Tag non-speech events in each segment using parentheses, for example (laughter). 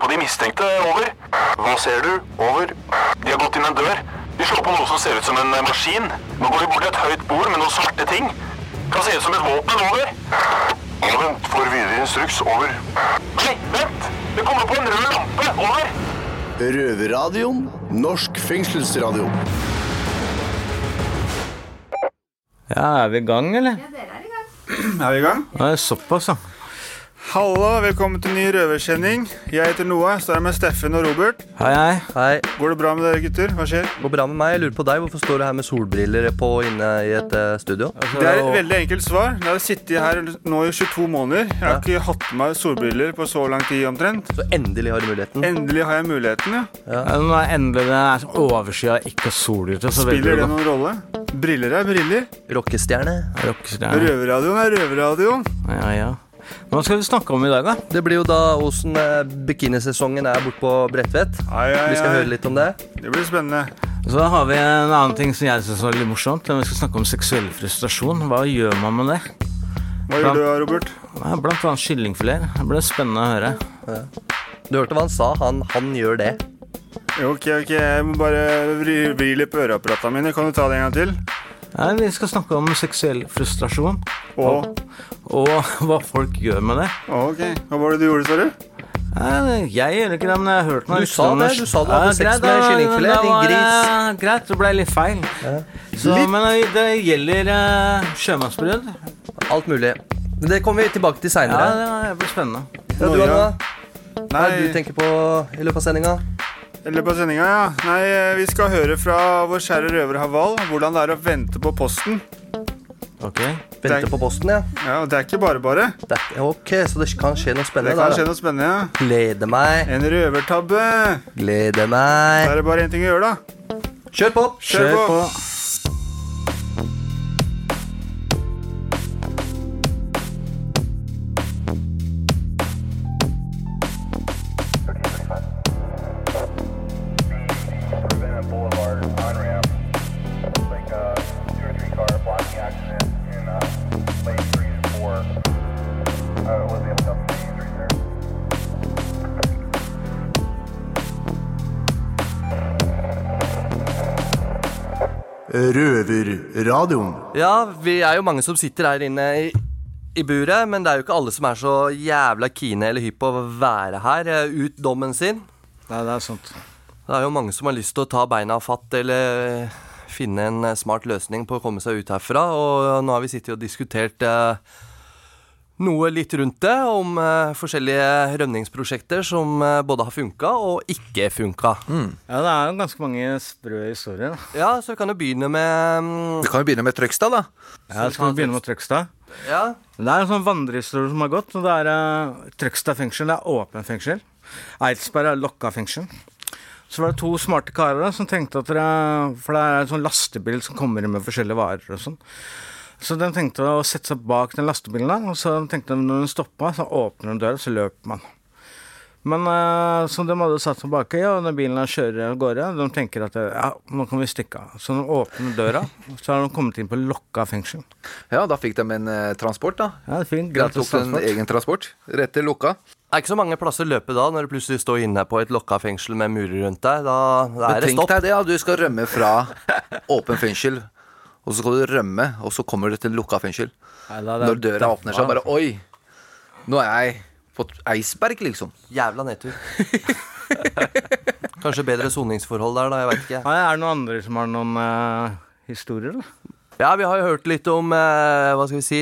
på de mistenkte. Over. Hva ser du? Over. De har gått inn en dør. De slår på noe som ser ut som en eh, maskin. Nå går de bort til et høyt bord med noen svarte ting. Kan se ut som et våpen. Over. Ja, vent. Får videre instruks. Over. Nei, vent! Det kommer på en rød lampe. Over. Røverradioen. Norsk fengselsradio. Ja, er vi i gang, eller? Ja, dere Er vi i gang? Ja, det er såpass, ja. Hallo, velkommen til ny røversending. Jeg heter Noah, står her med Steffen og Robert. Hei, hei. Hei, Går det bra med dere gutter? Hva skjer? går bra med meg. Jeg lurer på deg. Hvorfor står du her med solbriller på inne i et eh, studio? Det er et veldig enkelt svar. Jeg har sittet her nå i 22 måneder. Jeg har ikke hatt på meg solbriller på så lang tid omtrent. Så endelig har du muligheten. Endelig har jeg muligheten, ja. Ja, nå er endelig det er overskya ikke sol ute, så Spiller det noen rolle? Briller er briller. Rockestjerne. Rockestjerne. Røverradioen er røverradioen. Ja, ja. Hva skal vi snakke om i dag, da? Det blir jo da åssen eh, bikinisesongen er borte på Bredtvet. Vi skal ai. høre litt om det. Det blir spennende. Så har vi en annen ting som jeg syns var litt morsomt. Vi skal snakke om seksuell frustrasjon. Hva gjør man med det? Hva gjør du, Robert? Blant annet kyllingfileter. Det blir spennende å høre. Du hørte hva han sa. Han, han gjør det. Ok, ok, jeg må bare vri, vri litt på øreapparatene mine. Kan du ta det en gang til? Ja, vi skal snakke om seksuell frustrasjon. Og Og hva folk gjør med det. Ok, hva var det du gjorde, sa du? Nei, jeg gjør ikke det, men jeg har hørt noe. Du sa det, du sa du hadde sex med kyllingfilet, din gris. Greit, det ble litt feil. Så, Men det- det gjelder uh, sjømannsbrudd. Alt mulig. Men det kommer vi tilbake til Ja, det blir spennende. Ja, du, Anna? Hva er det du tenker på i løpet av sendinga? I løpet av sendinga, ja. Nei, eh, vi skal høre fra vår kjære røver Haval hvordan det er å vente på posten. Ok. Vente er, på posten, ja. Ja, og Det er ikke bare bare. Er, ok, Så det kan skje noe spennende? Det kan der. skje noe spennende. ja. Gleder meg. En røvertabbe. Gleder Da meg. er det bare én ting å gjøre, da. Kjør på. Kjør på. Ravenna Røverradioen. Ja, vi er jo mange som sitter her inne i, i buret, men det er jo ikke alle som er så jævla kine eller hypp på å være her eh, ut dommen sin. Nei, det er sant. Det er jo mange som har lyst til å ta beina fatt eller finne en eh, smart løsning på å komme seg ut herfra, og nå har vi sittet og diskutert eh, noe litt rundt det, om uh, forskjellige rømningsprosjekter som uh, både har funka og ikke funka. Ja, det er jo ganske mange sprø historier. da. Ja, så vi kan jo begynne med um... Vi kan jo begynne med Trøgstad, da. Ja, skal vi begynne med Trøgstad? Ja, Det er en sånn vandrehistorie som har gått. og Det er uh, Trøgstad fengsel det er åpen fengsel. Eidsberg er lokka fengsel. Så var det to smarte karer da, som tenkte at det, For det er en sånn lastebil som kommer inn med forskjellige varer og sånn. Så de tenkte å sette seg bak den lastebilen og så tenkte de når den stoppa, så åpner de døra, så løper man. Men uh, så de hadde satt seg baki, og når bilen kjører av gårde, de tenker at ja, nå kan vi stikke av. Så de åpner døra, så har de kommet inn på lokka fengsel. Ja, Da fikk de en eh, transport, da. Ja, det er fint. Gratis tok en egen transport rett til Lukka. Det er ikke så mange plasser å løpe da, når du plutselig står inne på et lokka fengsel med murer rundt deg. Da, da er det tenk deg det, ja. Du skal rømme fra (laughs) åpen fengsel, og så skal du rømme, og så kommer du til lukka fengsel. Nei, da, det Når døra åpner seg, bare Oi! Nå er jeg på et eisberg, liksom. Jævla nedtur. (laughs) Kanskje bedre soningsforhold der, da. Jeg veit ikke. Nei, Er det noen andre som har noen uh, historier, da? Ja, vi har jo hørt litt om uh, hva skal vi si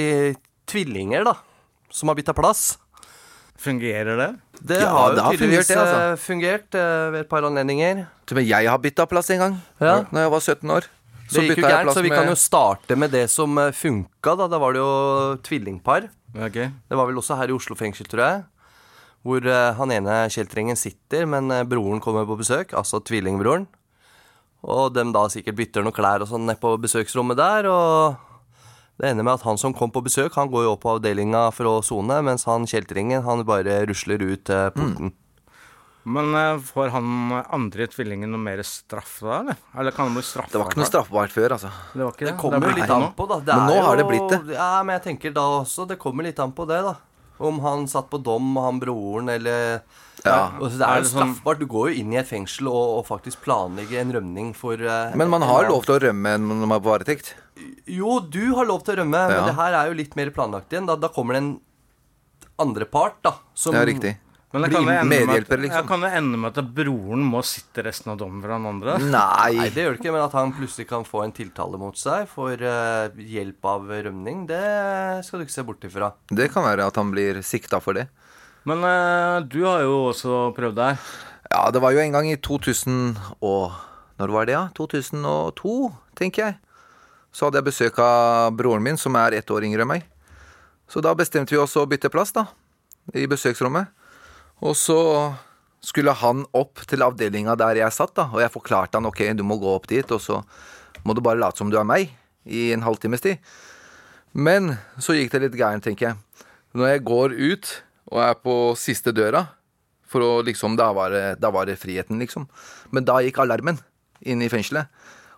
tvillinger, da. Som har bytta plass. Fungerer det? Det Ja, har jo det har tydeligvis fungert, det, altså. eh, fungert uh, ved et par anledninger. Til og med jeg har bytta plass en gang, Ja. Når jeg var 17 år. Det gikk jo gærent, så vi med- kan jo starte med det som eh, funka, da. Da var det jo tvillingpar. Okay. Det var vel også her i Oslo fengsel, tror jeg. Hvor uh, han ene kjeltringen sitter, men uh, broren kommer på besøk, altså tvillingbroren. Og dem da sikkert bytter noen klær og sånn ned på besøksrommet der, og det ender med at han som kom på besøk, han går jo opp på avdelinga for å sone, mens han kjeltringen, han bare rusler ut uh, porten. Men eh, får han andre tvillingen noe mer straff da, eller? Eller kan han bli straffa? Det var ikke noe straffbart før, altså. Det var ikke det. Det kommer jo er litt an på, da. Det Men nå har jo, det blitt det. Ja, men jeg tenker da også, det kommer litt an på det, da. Om han satt på dom, han broren, eller Ja. Og Det er Er jo sånn- straffbart. Du går jo inn i et fengsel og, og faktisk planlegger en rømning for uh, Men man har lov til å rømme når man er på varetekt. Jo, du har lov til å rømme, Ja. men det her er jo litt mer planlagt igjen. Da, da kommer det en andre part, da. Som Ja, riktig. Men det kan jo at, liksom. ja, kan det ende med at broren må sitte resten av dommen for han andre? (laughs) Nei, Nei. det gjør det ikke, men at han plutselig kan få en tiltale mot seg for uh, hjelp av rømning, det skal du ikke se bort ifra. Det kan være at han blir sikta for det. Men uh, du har jo også prøvd det her. Ja, det var jo en gang i 2000 og Når var det, ja? 2002, tenker jeg. Så hadde jeg besøk av broren min, som er ett år yngre enn meg. Så da bestemte vi oss å bytte plass, da. I besøksrommet. Og så skulle han opp til avdelinga der jeg satt, da. Og jeg forklarte han ok, du må gå opp dit, og så må du bare late som du er meg i en halvtimes tid. Men så gikk det litt gærent, tenker jeg. Når jeg går ut og er på siste døra, for å liksom Da var det, da var det friheten, liksom. Men da gikk alarmen inn i fengselet.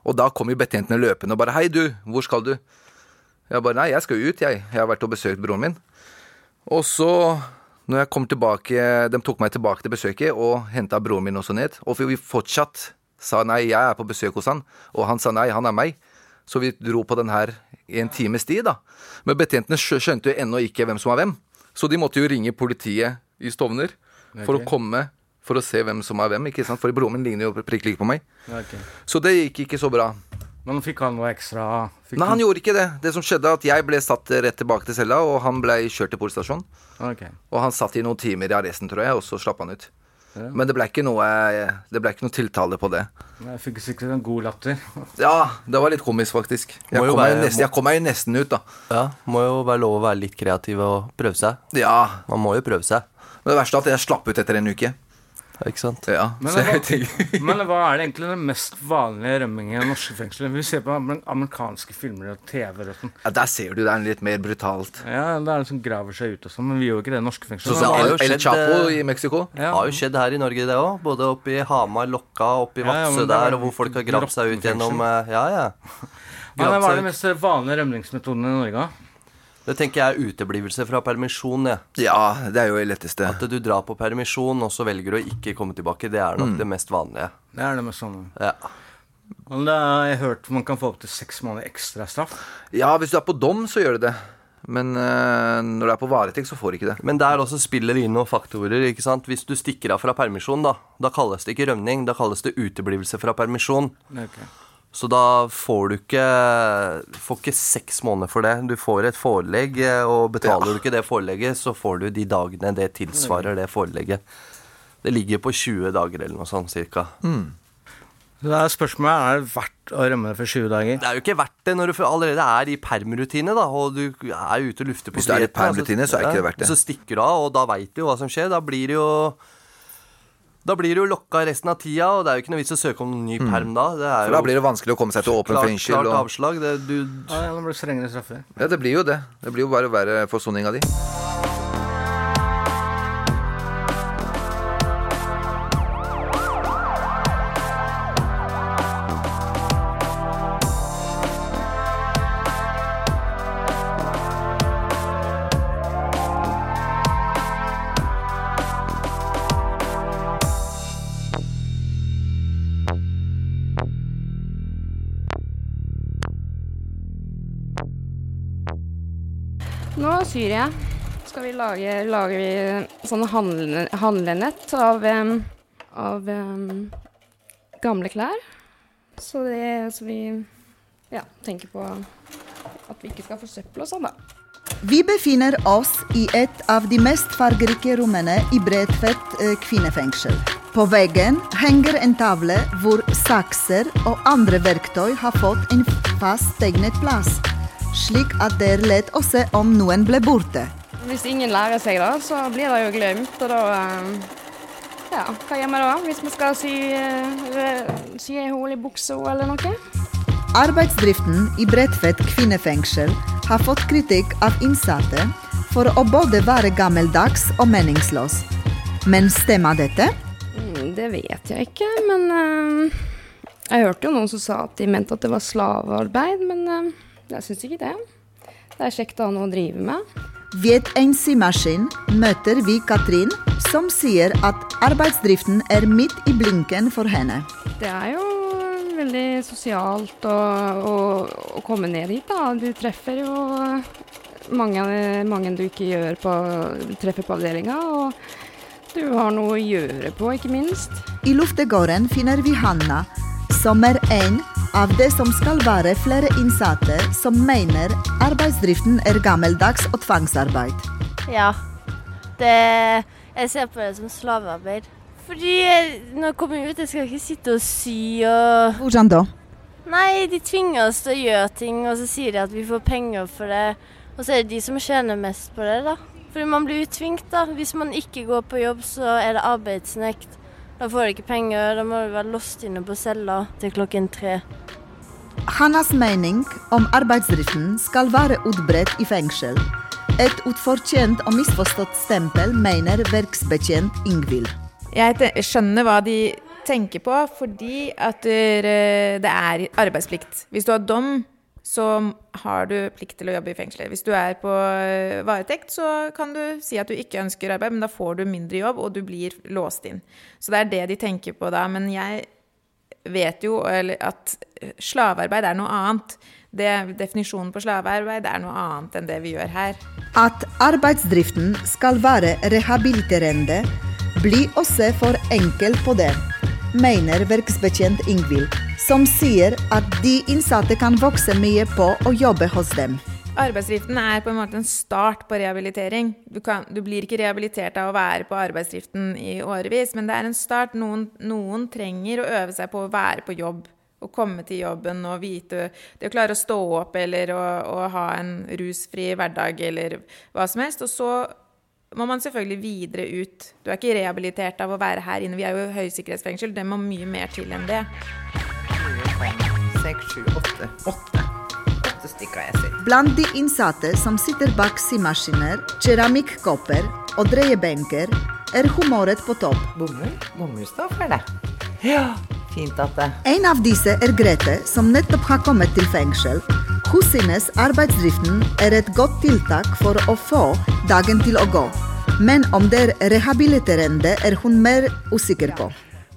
Og da kom jo betjentene løpende og bare 'Hei, du, hvor skal du?' Jeg bare 'Nei, jeg skal ut, jeg. Jeg har vært og besøkt broren min'. Og så, når jeg kom tilbake De tok meg tilbake til besøket og henta broren min også ned. Og vi fortsatt sa 'nei, jeg er på besøk hos han', og han sa 'nei, han er meg'. Så vi dro på den her i en times tid, da. Men betjentene skjønte jo ennå ikke hvem som var hvem. Så de måtte jo ringe politiet i Stovner for Ok. å komme for å se hvem som er hvem. ikke sant? For broren min ligner jo prikk like på meg. Okay. Så det gikk ikke så bra. Men fikk han noe ekstra? Fikk Nei, han gjorde ikke det. Det som skjedde, at jeg ble satt rett tilbake til cella, og han ble kjørt til politistasjonen. Okay. Og han satt i noen timer i arresten, tror jeg, og så slapp han ut. Men det ble ikke noe, det ble ikke noe tiltale på det. Jeg fikk sikkert en god latter. Ja, det var litt komisk, faktisk. Jeg kom, være- nesten, jeg kom meg jo nesten ut, da. Ja, Må jo være lov å være litt kreativ og prøve seg. Ja, Man må jo prøve seg. Men det verste er at jeg slapp ut etter en uke. Ikke sant? Ja, Men, så jeg hva, (laughs) men hva er det egentlig den mest vanlige rømmingen i norske fengsler? Vi ser på amerikanske filmer og TV. og sånn. ja, Der ser du det er litt mer brutalt. Ja, det er det som graver seg ut og sånn, men vi gjør jo ikke det i norske fengsler. Sånn det som har El, Chapo eh, i Mexico. Ja. har jo skjedd her i Norge, det òg. Både oppe i Hamar, Lokka, oppe i Ja, ja, Vadsø det er der, og hvor folk har gravd seg ut gjennom eh, Ja, (laughs) ja. Men hva er de mest vanlige rømningsmetodene i Norge? da? Det tenker jeg er uteblivelse fra permisjon. Ja. Ja, det er jo det letteste. At du drar på permisjon, og så velger du å ikke komme tilbake. Det er nok Mm. det mest vanlige. Det er det mest vanlige. Ja. Men det har jeg hørt man kan få opptil seks måneder ekstra straff. Ja, hvis du er på dom, så gjør du det. Men øh, når du er på varetekt, så får du ikke det. Men der også spiller det inn noen faktorer. ikke sant? Hvis du stikker av fra permisjon, da, da kalles det ikke rømning, da kalles det uteblivelse fra permisjon. Ok. Så da får du ikke får ikke seks måneder for det. Du får et forelegg, eh, og betaler Ja. du ikke det forelegget, så får du de dagene det tilsvarer det forelegget. Det ligger på 20 dager eller noe sånt cirka. Så det er spørsmålet er det verdt å rømme for 20 dager. Det er jo ikke verdt det når du allerede er i permrutine, da, og du er ute og lufter på Hvis du er i permrutine, så er det ikke det verdt det. Så stikker du av, og da veit du jo hva som skjer. Da blir det jo da blir du jo lokka resten av tida, og det er jo ikke noe vits å søke om noen ny perm da. Det er For jo da blir det vanskelig å komme seg til åpen klart, fengsel. klart Og... avslag. Det, du, Ja, ja, det blir strengere straffer. Ja, det blir jo det. Det blir jo bare verre for soninga di. Vi lager vi sånne handle, handlenett av, um, av um, gamle klær. Så, det, så vi ja, tenker på at vi ikke skal forsøple og sånn, da. Vi befinner oss i et av de mest fargerike rommene i Bredtvet eh, kvinnefengsel. På veggen henger en tavle hvor sakser og andre verktøy har fått en fast tegnet plass, slik at det er lett å se om noen ble borte. Hvis ingen lærer seg det, så blir det jo glemt, og da Ja, hva gjør vi da? Hvis vi skal sy, eh, sy ei hull i buksa eller noe? Arbeidsdriften i Bredtvet kvinnefengsel har fått kritikk av innsatte for å både være gammeldags og meningsløs. Men stemmer dette? Mm, Det vet jeg ikke, men uh, Jeg hørte jo noen som sa at de mente at det var slavearbeid, men uh, jeg syns ikke det. Det er kjekt å ha noe å drive med. Ved en symaskin møter vi Katrin, som sier at arbeidsdriften er midt i blinken for henne. Det er jo veldig sosialt å, å, å komme ned hit, da. Du treffer jo mange, mange du ikke på, treffer på avdelinga. Og du har noe å gjøre på, ikke minst. I luftegården finner vi Hanna, som er en av det som skal være flere innsatte som mener arbeidsdriften er gammeldags og tvangsarbeid. Ja. Det, jeg ser på det som slavearbeid. Fordi når jeg kommer ut, jeg skal ikke sitte og sy og Hvordan da? Nei, de tvinger oss til å gjøre ting, og så sier de at vi får penger for det. Og så er det de som tjener mest på det, da. Fordi man blir utvingt, da. Hvis man ikke går på jobb, så er det arbeidsnekt. Da får du ikke penger, da må du være låst inne på cella til klokken tre. Hannas mening om arbeidsdriften skal være utbredt i fengsel. Et utfortjent og misforstått stempel, mener verksbetjent Ingvild. Jeg skjønner hva de tenker på, fordi at eh, det er arbeidsplikt. Hvis du har dom, så har du plikt til å jobbe i fengselet. Hvis du er på eh, varetekt, så kan du si at du ikke ønsker arbeid, men da får du mindre jobb, og du blir låst inn. Så det er det de tenker på da. Men jeg vet jo at slavearbeid er noe annet. Det, definisjonen på slavearbeid er noe annet enn det vi gjør her. At arbeidsdriften skal være rehabiliterende, blir også for enkelt på det, mener verksbetjent Ingvild, som sier at de innsatte kan vokse mye på å jobbe hos dem. Arbeidsdriften er på en måte en start på rehabilitering. Du, kan, du blir ikke rehabilitert av å være på arbeidsdriften i årevis, men det er en start. Noen, noen trenger å øve seg på å være på jobb. Å komme til jobben og vite Det å klare å stå opp eller å, å ha en rusfri hverdag eller hva som helst. Og så må man selvfølgelig videre ut. Du er ikke rehabilitert av å være her inne. Vi er jo i høysikkerhetsfengsel. Det må mye mer til enn det. Seks, sju, åtte. Åtte. Åtte stykker, jeg ser. Blant de innsatte som sitter bak symaskiner, keramikkopper og dreiebenker, er humoret på topp. Bomull? Bomullstoff eller? Ja, fint at det En av disse er Grete, som nettopp har kommet til fengsel. Hun synes arbeidsdriften er et godt tiltak for å få dagen til å gå. Men om det er rehabiliterende, er hun mer usikker på.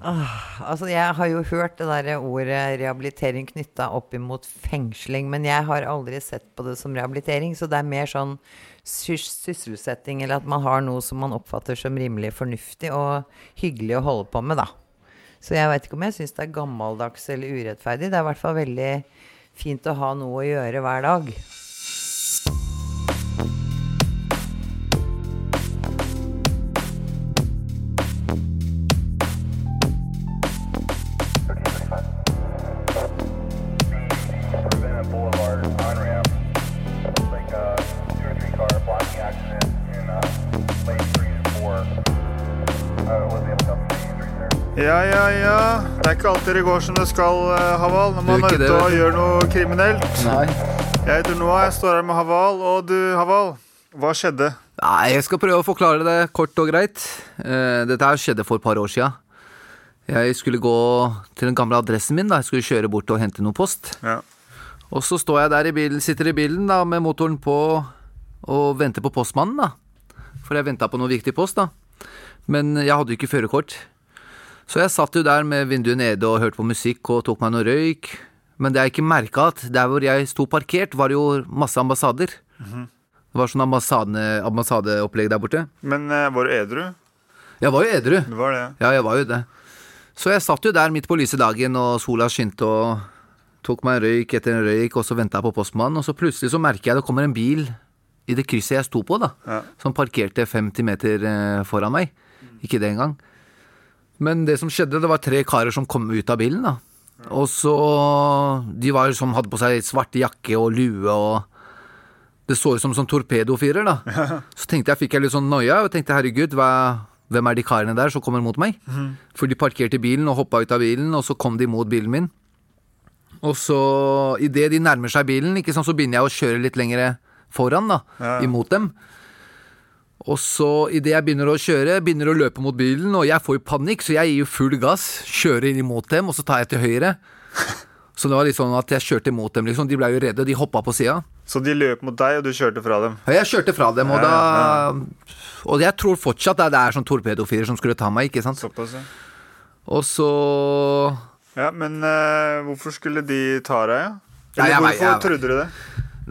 Åh, altså Jeg har jo hørt det der ordet rehabilitering knytta opp imot fengsling, men jeg har aldri sett på det som rehabilitering, så det er mer sånn sys sysselsetting, eller at man har noe som man oppfatter som rimelig fornuftig og hyggelig å holde på med, da. Så jeg veit ikke om jeg syns det er gammeldags eller urettferdig. Det er i hvert fall veldig fint å ha noe å gjøre hver dag. Ja, ja, ja. Det er ikke alltid det går som det skal, eh, Haval, når man er ikke ute og gjør noe kriminelt. Nei. Jeg heter Noah, jeg står her med Haval. Og du, Haval, hva skjedde? Nei, jeg skal prøve å forklare det kort og greit. Eh, Dette her skjedde for et par år sia. Jeg skulle gå til den gamle adressen min. da Jeg skulle kjøre bort og hente noe post. Ja. Og så står jeg der i bilen, sitter i bilen da med motoren på og venter på postmannen. da For jeg venta på noe viktig post. da Men jeg hadde jo ikke førerkort. Så jeg satt jo der med vinduet nede og hørte på musikk og tok meg noe røyk. Men det jeg ikke merka, at der hvor jeg sto parkert, var det jo masse ambassader. Det var sånn ambassade, ambassadeopplegg der borte. Men uh, var du edru? Jeg var jo edru. Det var det. Ja, jeg var jo det. Så jeg satt jo der midt på lyse dagen, og sola skinte, og tok meg en røyk etter en røyk, og så venta jeg på postmannen, og så plutselig så merker jeg det kommer en bil i det krysset jeg sto på, da, Ja. som parkerte 50 meter eh, foran meg. Ikke det engang. Men det som skjedde, det var tre karer som kom ut av bilen, da. Og så De var jo som hadde på seg svart jakke og lue og Det så ut som sånn torpedofyrer, da. (laughs) Så tenkte jeg, fikk jeg litt sånn noia, og tenkte herregud, hva, hvem er de karene der som kommer mot meg? For de parkerte bilen og hoppa ut av bilen, og så kom de mot bilen min. Og så, idet de nærmer seg bilen, ikke sant, så begynner jeg å kjøre litt lenger foran, da, Ja. imot dem. Og så, idet jeg begynner å kjøre, begynner å løpe mot bilen, og jeg får jo panikk, så jeg gir jo full gass, kjører inn imot dem, og så tar jeg til høyre. (laughs) Så det var litt sånn at jeg kjørte imot dem, liksom. De ble jo redde, de hoppa på sida. Så de løp mot deg, og du kjørte fra dem? Ja, jeg kjørte fra dem, og Ja, da Og jeg tror fortsatt at det er sånn torpedofiler som skulle ta meg, ikke sant. Såpass, ja. Og så Ja, men uh, hvorfor skulle de ta deg, ja? Eller Eller jeg hvorfor hvorfor jeg- trodde du det?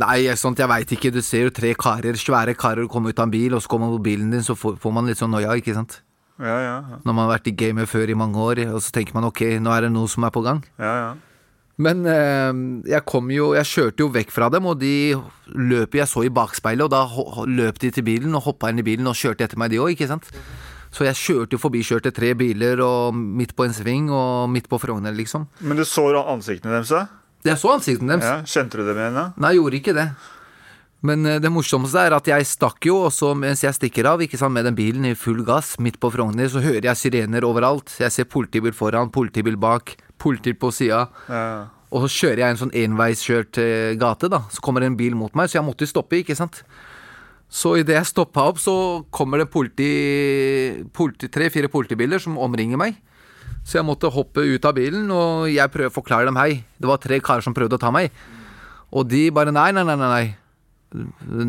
Nei, sånt, jeg veit ikke. Du ser jo tre karer, svære karer komme ut av en bil, og så kommer man på bilen din, så får, man litt sånn noia, ikke sant. Ja, ja. ja. Når man har vært i gamet før i mange år, og så tenker man ok, nå er det noe som er på gang. ja, ja. Men eh, jeg kom jo Jeg kjørte jo vekk fra dem, og de løp jeg så i bakspeilet, og da løp de til bilen og hoppa inn i bilen og kjørte etter meg, de òg, ikke sant. Så jeg kjørte jo forbi, kjørte tre biler og midt på en sving og midt på Frogner, liksom. Men du så ansiktene deres? Jeg så ansiktene deres. Ja, Kjente du dem igjen, da? Nei, jeg gjorde ikke det. Men eh, det morsomste er at jeg stakk jo, og så mens jeg stikker av ikke sant, med den bilen i full gass midt på Frogner, så hører jeg sirener overalt. Jeg ser politibil foran, politibil bak, politi på sida. Ja. Og så kjører jeg en sånn enveiskjørt eh, gate, da. Så kommer det en bil mot meg, så jeg måtte stoppe, ikke sant. Så idet jeg stoppa opp, så kommer det politi, politi, tre-fire politibiler som omringer meg. Så jeg måtte hoppe ut av bilen, og jeg prøver å forklare dem hei. Det var tre karer som prøvde å ta meg. Og de bare nei, nei, nei, nei.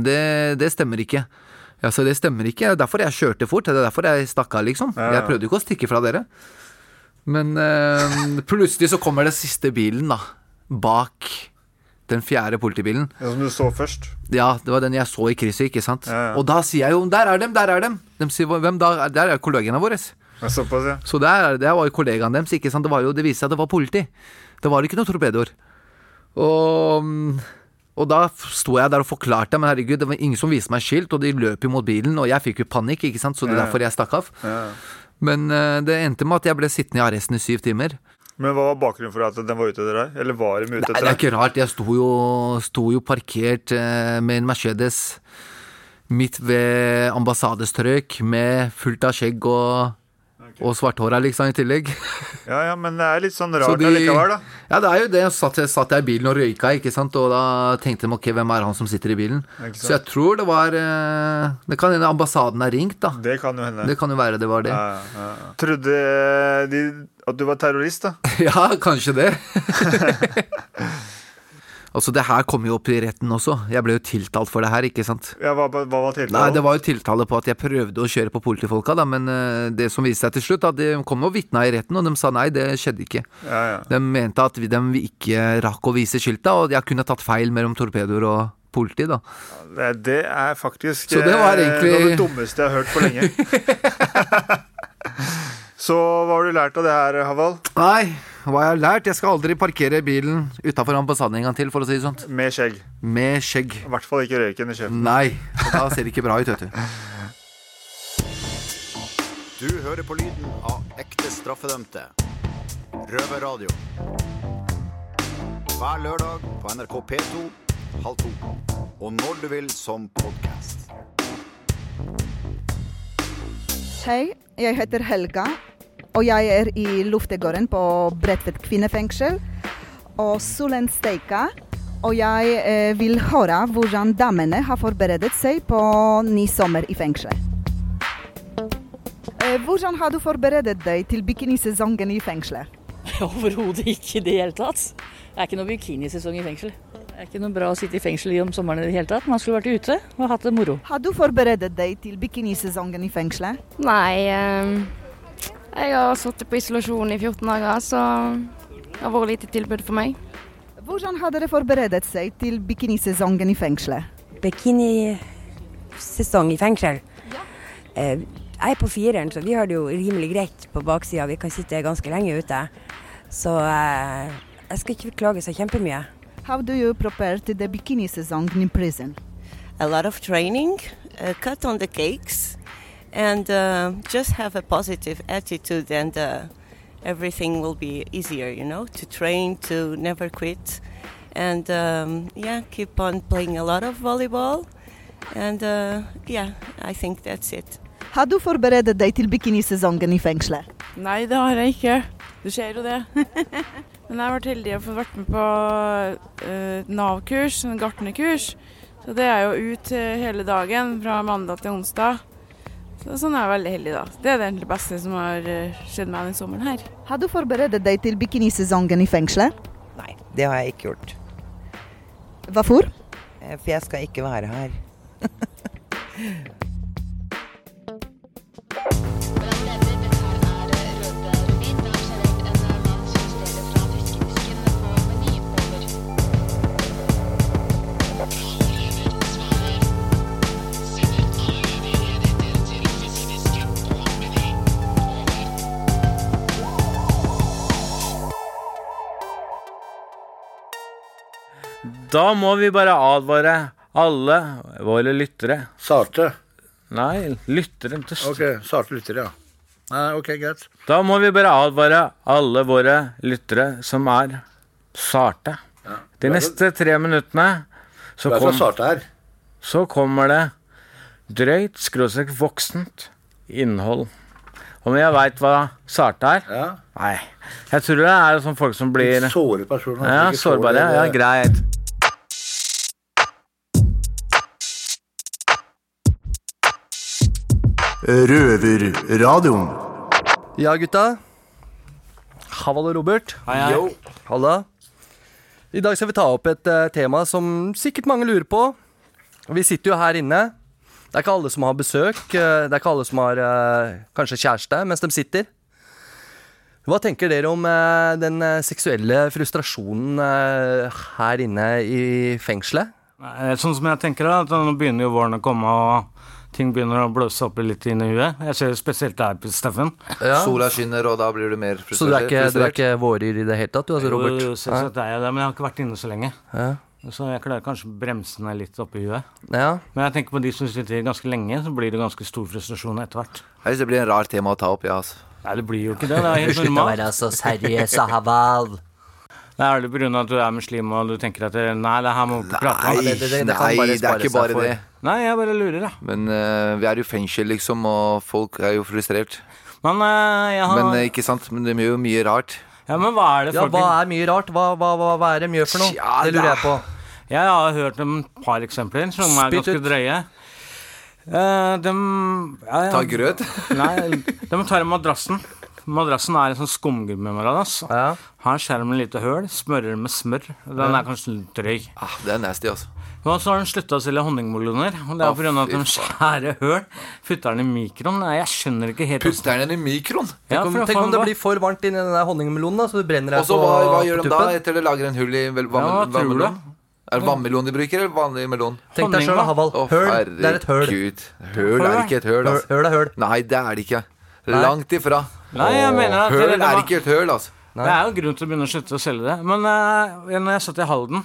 Det, det stemmer ikke. Ja, så det stemmer ikke. Det er derfor jeg kjørte fort. Det er derfor jeg stakk av, liksom. Ja, ja. Jeg prøvde ikke å stikke fra dere. Men eh, plutselig så kommer den siste bilen, da. Bak den fjerde politibilen. Ja, Som du så først? Ja, det var den jeg så i krysset, ikke sant. Ja. Og da sier jeg jo 'der er dem, der er dem'. De sier 'hvem da'? Der er kollegene våre. Såpass, ja. Så der, det var jo kollegaen deres, ikke sant. Det, var jo, det viste seg at det var politi. Det var ikke noen torpedoer. Og, og da sto jeg der og forklarte, men herregud, det var ingen som viste meg skilt, og de løp jo mot bilen, og jeg fikk jo panikk, ikke sant, så det er Ja. derfor jeg stakk av. ja. Men eh, det endte med at jeg ble sittende i arresten i syv timer. Men hva var bakgrunnen for at den var ute etter deg? Eller var de ute Nei, deg? det er ikke rart. Jeg sto jo, sto jo parkert eh, med en Mercedes midt ved ambassadestrøk med fullt av skjegg og, og svarthåra, liksom, i tillegg. Ja, ja, men det er litt sånn Så rart de- allikevel, da. Ja, det er jo det. Satt, satt jeg i bilen og røyka, ikke sant, og da tenkte de ok, hvem er han som sitter i bilen? Så jeg tror det var eh, Det kan hende ambassaden er ringt, da. Det kan jo hende. Det kan jo være det var det. Ja, ja, ja. Trodde de at du var terrorist, da? (laughs) Ja, kanskje det. (laughs) altså, det her kom jo opp i retten også. Jeg ble jo tiltalt for det her, ikke sant. Ja, Hva, hva var tiltalen? Nei, det var jo tiltale på at jeg prøvde å kjøre på politifolka, da, men eh, det som viste seg til slutt, da, de kom og vitna i retten, og de sa nei, det skjedde ikke. Ja, ja. De mente at vi- de ikke rakk å vise skilta, og jeg kunne tatt feil mellom torpedoer og politi, da. Det, det er faktisk Så det var eh, egentlig- noe av det dummeste jeg har hørt på lenge. (laughs) Så hva har du lært av det her, Haval? Nei, hva jeg har lært? Jeg skal aldri parkere bilen utafor ambassaden en gang til, for å si det sånt. Med skjegg. Med skjegg. I hvert fall ikke røyken i kjeften. Nei, da ser det ikke bra ut, vet du. (laughs) Du hører på lyden av ekte straffedømte. Røverradio. Hver lørdag på NRK P2 halv to. Og når du vil som podkast. Hei, jeg heter Helga, og jeg er i luftegården på Bredtvet kvinnefengsel. Og solen steiker, og jeg eh, vil høre hvordan damene har forberedt seg på ny sommer i fengselet. Eh, hvordan har du forberedt deg til bikinisesongen i fengselet? (laughs) Overhodet ikke i det hele tatt. Det er ikke noe bikinisesong i fengsel. Det er ikke noe bra å sitte i fengsel i om sommeren i det hele tatt. Man skulle vært ute og hatt det moro. Har du forberedt deg til bikinisesongen i fengselet? Nei, eh, jeg har sittet på isolasjon i 14 dager, så det har vært lite tilbud for meg. Hvordan har dere forberedt seg til bikinisesongen i fengselet? Bikinisesong i fengsel? Ja. jeg er på fireren, så vi har det jo rimelig greit på baksida. Vi kan sitte ganske lenge ute. Så eh, jeg skal ikke klage så kjempemye. How do you prepare to the bikini season in prison? a lot of training, uh, cut on the cakes, and uh, just have a positive attitude, and uh, everything will be easier. You know, to train, to never quit, and um, yeah, keep on playing a lot of volleyball, and uh, yeah, I think that's it. Har du forberedt deg til bikinisesongen i fengselet? Nei, det har jeg ikke. Du ser jo det. (laughs) Men jeg har vært heldig å få vært med på eh, Nav-kurs, en gartnerkurs. Så det er jo ut eh, hele dagen, fra mandag til onsdag. Så sånn er jeg veldig heldig, da. Det er det egentlig beste som har eh, skjedd meg denne sommeren her. Har du forberedt deg til bikinisesongen i fengselet? Nei, Det har jeg ikke gjort. Hvorfor? Eh, For jeg skal ikke være her. (laughs) Da må vi bare advare alle våre lyttere. Sarte? Nei, lyttere Ok, sarte lyttere, ja. Nei, ok, greit. Da må vi bare advare alle våre lyttere som er sarte. De neste tre minuttene så, kom, så kommer det drøyt, skråstrek voksent innhold. Om jeg veit hva sarte er? Ja. Nei. Jeg tror det er sånn folk som blir såre personer, Ja, sårbare. Ja, greit. Røverradioen. Ja, gutta. Hallo Robert. Hei, hei. Halla. I dag skal vi ta opp et uh, tema som sikkert mange lurer på. Vi sitter jo her inne. Det er ikke alle som har besøk. eh, Det er ikke alle som har uh, kanskje kjæreste mens de sitter. Hva tenker dere om den seksuelle frustrasjonen her inne i fengselet? Nei, Sånn som jeg tenker da, at nå begynner jo våren å komme, og ting begynner å blåse opp litt inn i huet. Jeg ser spesielt deg, Steffen. Sola skinner, og da blir du mer frustrert. Så du er ikke, du er ikke våryr i det hele tatt, du, altså, Robert? Jo, jo, selvsagt er jeg det, men jeg har ikke vært inne så lenge. Ja. Så jeg klarer kanskje å bremse ned litt oppi huet. Ja. Men jeg tenker på de som sitter ganske lenge, så blir det ganske stor frustrasjon etter hvert. Jeg synes det blir en rar tema å ta opp, ja. Altså. Nei, det blir jo ikke det. Det er (laughs) helt Slutt å normalt. være så seriøs, Haval. Det er det pga. at du er muslim og du tenker at Nei, det her må vi prate om. Nei, det- det- det kan nei, det er ikke bare det. Nei, jeg bare lurer, da. Men uh, vi er jo fengsel, liksom, og folk er jo frustrert. Men uh, jeg har Men uh, ikke sant, men de gjør jo mye rart. Ja, men hva er det folk... Ja, hva er mye rart? Hva, hva, hva, hva er det de gjør for noe? Ja, det lurer jeg på. Jeg har hørt et par eksempler som er Spytt ganske Spittet drøye. Eh, de ja, ja. Ta grøt? Nei, de tar madrassen. Madrassen er en sånn skumgummimadrass. Har med lite høl, smører med smør. Den er kanskje litt drøy. Ah, det er nasty, altså. Og så har de slutta å selge honningmeloner. Og det er Å, på at de skjærer høl, putter den i mikroen. Nei, Jeg skjønner ikke helt Putter den i mikroen? Ja, Tenk om, tenk om det blir for varmt inni den honningmelonen, da, så du brenner Og deg så på, hva, hva gjør de da tuppen? etter det lager en hull i vannmelonen? Ja? Er det vannmelon de bruker, eller vanlig melon? Tenk deg selv, Haval. Høl, det er et høl. Gud. Høl er ikke et høl, altså. Høl er høl. Nei, det er det ikke. Langt ifra. Nei, jeg mener at høl det- det er ikke et høl, altså. Det er jo grunn til å begynne å slutte å selge det. Men uh, når jeg satt i Halden,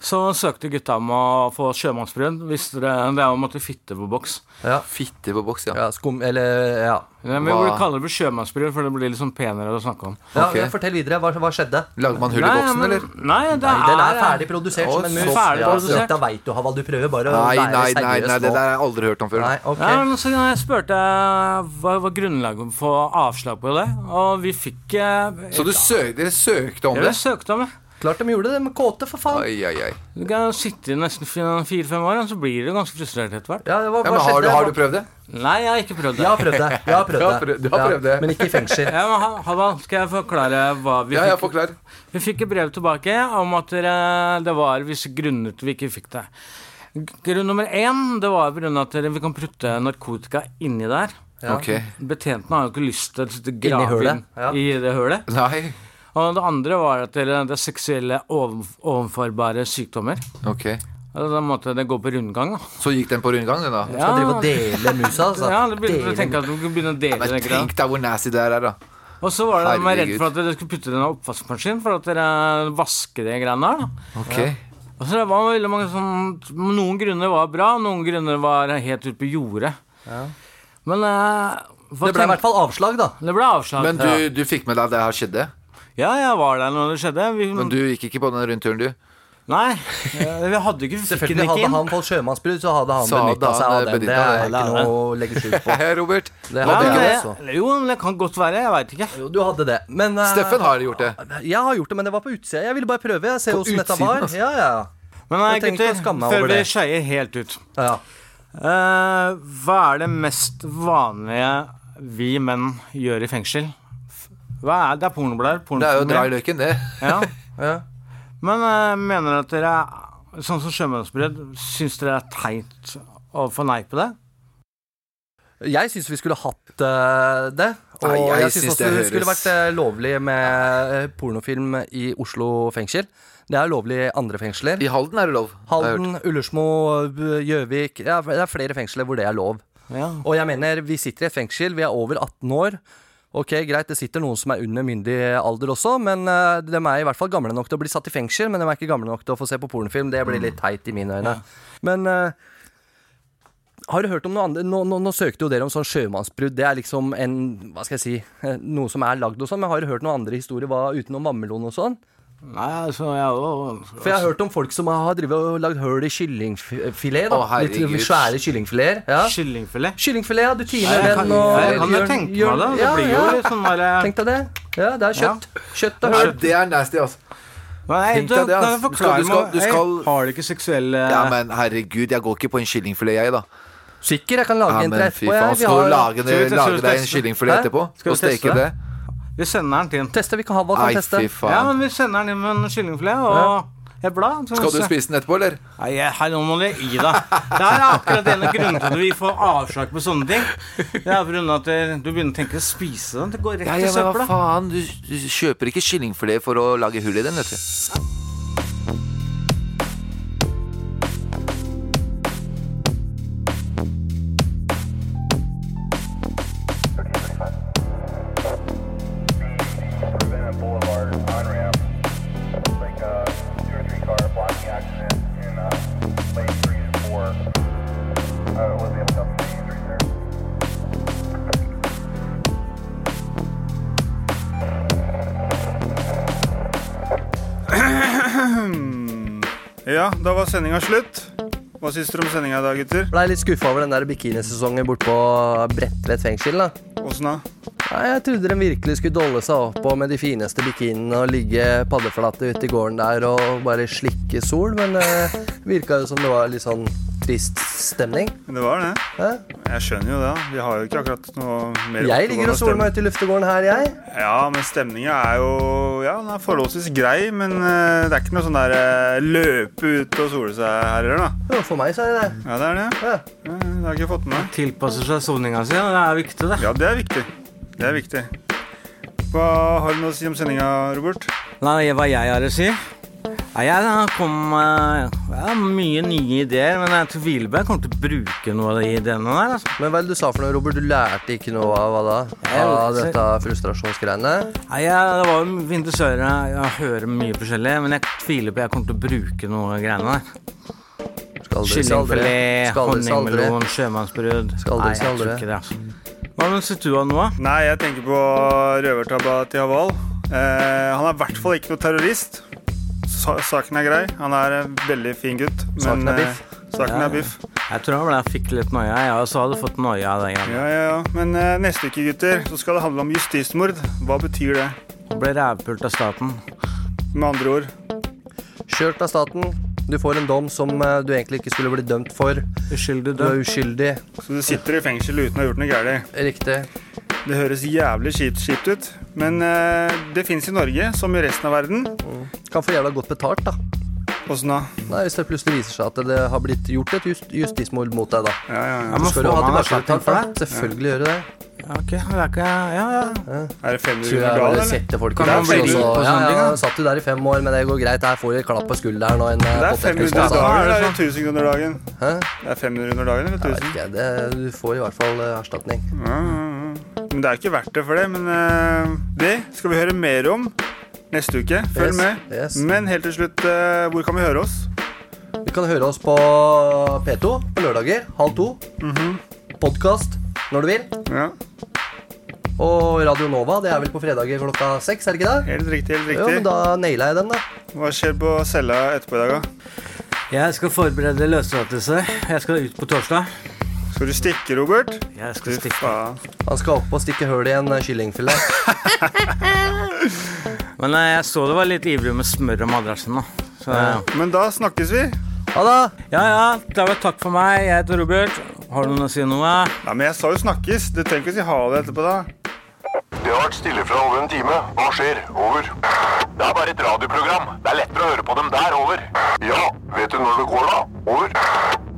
så søkte gutta om å få sjømannsbrød. Visste det, det er å måtte fitte på boks. Ja. Fitte på boks, ja. ja skum, eller ja. Ja, men Vi kaller kalle det for sjømannsbrød, for det blir litt sånn penere å snakke om. Ja, okay. Fortell videre. Hva, hva skjedde? Lagde man hull i boksen, eller? Nei, det Nei, den er er ferdig produsert som en mus. ferdig Ja, produsert. Da veit du, Haval. Du prøver bare å Nei, nei, nei, seriøs nei, det der har jeg aldri hørt om før. Nei, okay. Ja, men så jeg spurte hva var grunnlaget for avslag på det, og vi fikk eh, Så du søk, dere søkte om det? Ja, vi søkte om det. Klart de gjorde det, med kåte, for faen. Oi, oi, oi. Du kan sitte i nesten fire-fem år, så blir du ganske frustrert etter hvert. Ja, hva, Ja, men har du, har du prøvd det? Nei, jeg har ikke prøvd det. Jeg har prøvd det. Jeg har prøvd Du har det. prøvd- du har prøvd det. Men ikke i fengsel. Ja, men Ha- skal jeg forklare hva vi Ja, jeg fikk? forklar. Vi fikk et brev tilbake om at det var visse grunner til vi ikke fikk det. Grunn nummer én det var pga. at vi kan prutte narkotika inni der. Ja. Okay. Betjentene har jo ikke lyst til å grave inn ja. i det hølet. Nei. Og det andre var at det er seksuelle overførbare sykdommer. Ok. Altså, da måtte det gå på rundgang. da. Så gikk den på rundgang, den da? Ja. drive og dele musa, altså. Ja, det begynte, Dele- jeg at du kunne begynne å dele Men tenk deg hvor nasty det er, da. Og så var det de var redd for at dere skulle putte det i en oppvaskmaskin for at dere vasker de greiene der. da. Ja. Og så det var veldig mange sånn Noen grunner var bra, noen grunner var helt ute på jordet. Men uh, Det ble i hvert fall avslag, da. Det ble avslag. Men du, du fikk med deg at det her skjedde? Ja, jeg var der når det skjedde. Vi, Men du gikk ikke på den rundturen, du? Nei, vi hadde ikke Selvfølgelig ikke hadde han fått sjømannsbrudd, så hadde han benytta seg av den. Det er ikke noe å legge skjul på. (laughs) Robert. Det hadde men jeg også. Jo, det kan godt være. Jeg veit ikke. Jo, du hadde det. Men uh, Steffen har gjort det. Jeg har gjort det, men det var på utsida. Jeg ville bare prøve. Jeg ser På åssen dette var. altså. Ja, ja. Men nei, gutter, før vi det. skeier helt ut ja. uh, Hva er det mest vanlige vi menn gjør i fengsel? Hva er det? Det er pornoblær. Det er jo dra i løken, det. Ja. (laughs) ja. Men uh, mener dere at dere, sånn som sjømannsbrød, syns dere det er teit å forneipe det? Jeg syns vi skulle hatt uh, det. Og Nei, jeg jeg, syns også det det skulle vært uh, lovlig med pornofilm i Oslo fengsel. Det er lovlig i andre fengsler. I Halden er det lov. Halden, Ullersmo, Gjøvik ja, Det er flere fengsler hvor det er lov. Og jeg mener, vi sitter i et fengsel, vi er over 18 år. Ok, Greit, det sitter noen som er under myndig alder også, men uh, de er i hvert fall gamle nok til å bli satt i fengsel. Men de er ikke gamle nok til å få se på pornofilm. Det blir litt teit i mine øyne. Men eh, har du hørt om noe annet? Nå, nå, nå søkte jo dere om sånn sjømannsbrudd. Det er liksom en Hva skal jeg si eh, Noe som er lagd og sånn. Men har du hørt noen andre historier hva, utenom vammelon og sånn? Nei, altså, jeg har For jeg har hørt om folk som har drivet og lagd høl i kyllingfilet. da Å. Litt svære kyllingfileter. Ja. Kyllingfilet? Kyllingfilet, ja. Du tiner den kan- og jeg kan jo gjør- tenke meg det. det. ja, blir jo litt sånn der, eh, Tenk deg det. Ja, det er kjøtt. Kjøtt og høl. det er nasty, altså. Nei, du, det, altså. Du skal- du skal- du skal- Hei, Har du ikke seksuelle Ja, men herregud, jeg går ikke på en kyllingfilet, jeg, da. Sikker, jeg kan lage ja, en til etterpå. jeg. Skal du lage, det, lage deg en kyllingfilet etterpå? Og steke det? Vi sender den til en Teste, vi kan ha Halvard kan teste. fy faen. Ja, men vi sender den inn med en kyllingfilet og et blad. så- Skal du spise den etterpå, eller? Nei, jeg- hei, nå må du gi deg. Det er akkurat en av grunnene til at vi får avslag på sånne ting. Det er på grunn av at du begynner å tenke å spise den. Det går rett Ja, i ja, men hva søpla. faen? Du, du kjøper ikke kyllingfilet for å lage hull i den, vet du. Sendinga slutt. Hva syns dere om sendinga i dag, gutter? Blei litt skuffa over den der bikinisesongen bort på Bredtvet fengsel. da Åssen da? Nei, Jeg trodde de virkelig skulle dolle seg opp og med de fineste bikiniene og ligge paddeflate ute i gården der og bare slikke sol, men det virka jo som det var litt sånn trist stemning. Det var det. Jeg skjønner jo det. Vi har jo ikke akkurat noe mer Jeg ligger og soler meg ute i luftegården her, jeg. Ja, men stemninga er jo Ja, den er forholdsvis grei, men eh, det er ikke noe sånn der eh, løpe ut og sole seg her heller, da. Jo, for meg så er det det. Ja, det er det. Ja, det har jeg ikke fått med meg. Tilpasser seg soninga si, og det er viktig, det. Ja, det er viktig. Det er viktig. Hva Har du noe å si om sendinga, Robert? Nei, hva jeg har å si? Jeg kom med ja, har mye nye ideer, men jeg tviler på jeg kommer til å bruke noe av de ideene der. Altså. Men hva er det du sa for noe, Robert? Du lærte ikke noe av hva da? Av dette frustrasjonsgreiene? Nei, jeg, Det var jo vintersøre. Jeg hører mye forskjellig, men jeg tviler på jeg kommer til å bruke noe av greiene der. Kyllingfilet, honningmelon, aldri Nei, jeg tror ikke det. altså. Hva syns du av noe? Nei, jeg tenker på røvertabba til Haval. Eh, han er i hvert fall ikke noe terrorist. Sa saken er grei. Han er en veldig fin gutt. Men Saken er eh, biff. saken Ja. er biff. Jeg tror han ble, fikk litt noia. Jeg også hadde fått noia av det. Ja, ja, ja. Men eh, neste uke, gutter, så skal det handle om justismord. Hva betyr det? Han ble rævpult av staten. Med andre ord? Kjørt av staten. Du får en dom som eh, du egentlig ikke skulle blitt dømt for. Uskyldig Du er uskyldig. Så du sitter i fengsel uten å ha gjort noe galt? Riktig. Det høres jævlig kjipt, kjipt ut. Men eh, det fins i Norge, som i resten av verden. Kan få jævla godt betalt, da. Åssen da? Nei, Hvis det plutselig viser seg at det har blitt gjort et just, justismord mot deg, da. Ja, ja, Ja, Så skal du ha tilbakebetalt, for det? Selvfølgelig gjør du det. Ja, ok. Det er ikke Ja, ja. Er det 500 Tror jeg bare dagen, setter folk i Kan man fengsel, bli og så- rik på ja, sånne ting, ja, da? Satt du der i fem år, men det går greit. Jeg får du et klapp på skulderen og en eh, Det er 500 potetgull. dager, eller er Altså. det 1000 kroner dagen? Hæ? Det er 500 under dagen, eller Jeg vet 1000? ikke, det, du får i hvert fall eh, erstatning. Ja, ja, ja. Men det er ikke verdt det for det. Men uh, det skal vi høre mer om neste uke. Følg Yes, med. yes. Men helt til slutt, uh, hvor kan vi høre oss? Vi kan høre oss på P2 på lørdager halv to. Podkast når du vil. Ja. Og Radio Nova, det er vel på fredager klokka seks, er det ikke det? Helt riktig. helt Ja, riktig. men da naila jeg den, da. Hva skjer på cella etterpå i dag, da? Jeg skal forberede løslatelse. Jeg skal ut på torsdag. Skal du stikke, Robert? Jeg skal stikke. Faen. Han skal opp og stikke hull i en eh, kyllingfilet. (laughs) Men eh, jeg så det var litt ivrig med smør og madrassen. Da. Så, ja. Eh, men da snakkes vi. Ha det. Ja, ja. Da var takk for meg. Jeg heter Robert. Har du noe å si noe? Nei, men jeg sa jo snakkes. Du trenger ikke å si ha det etterpå, da. Det har vært stille fra over en time. Hva skjer? Over. Det er bare et radioprogram. Det er lettere å høre på dem der. Over. Ja, vet du når det går, da? Over.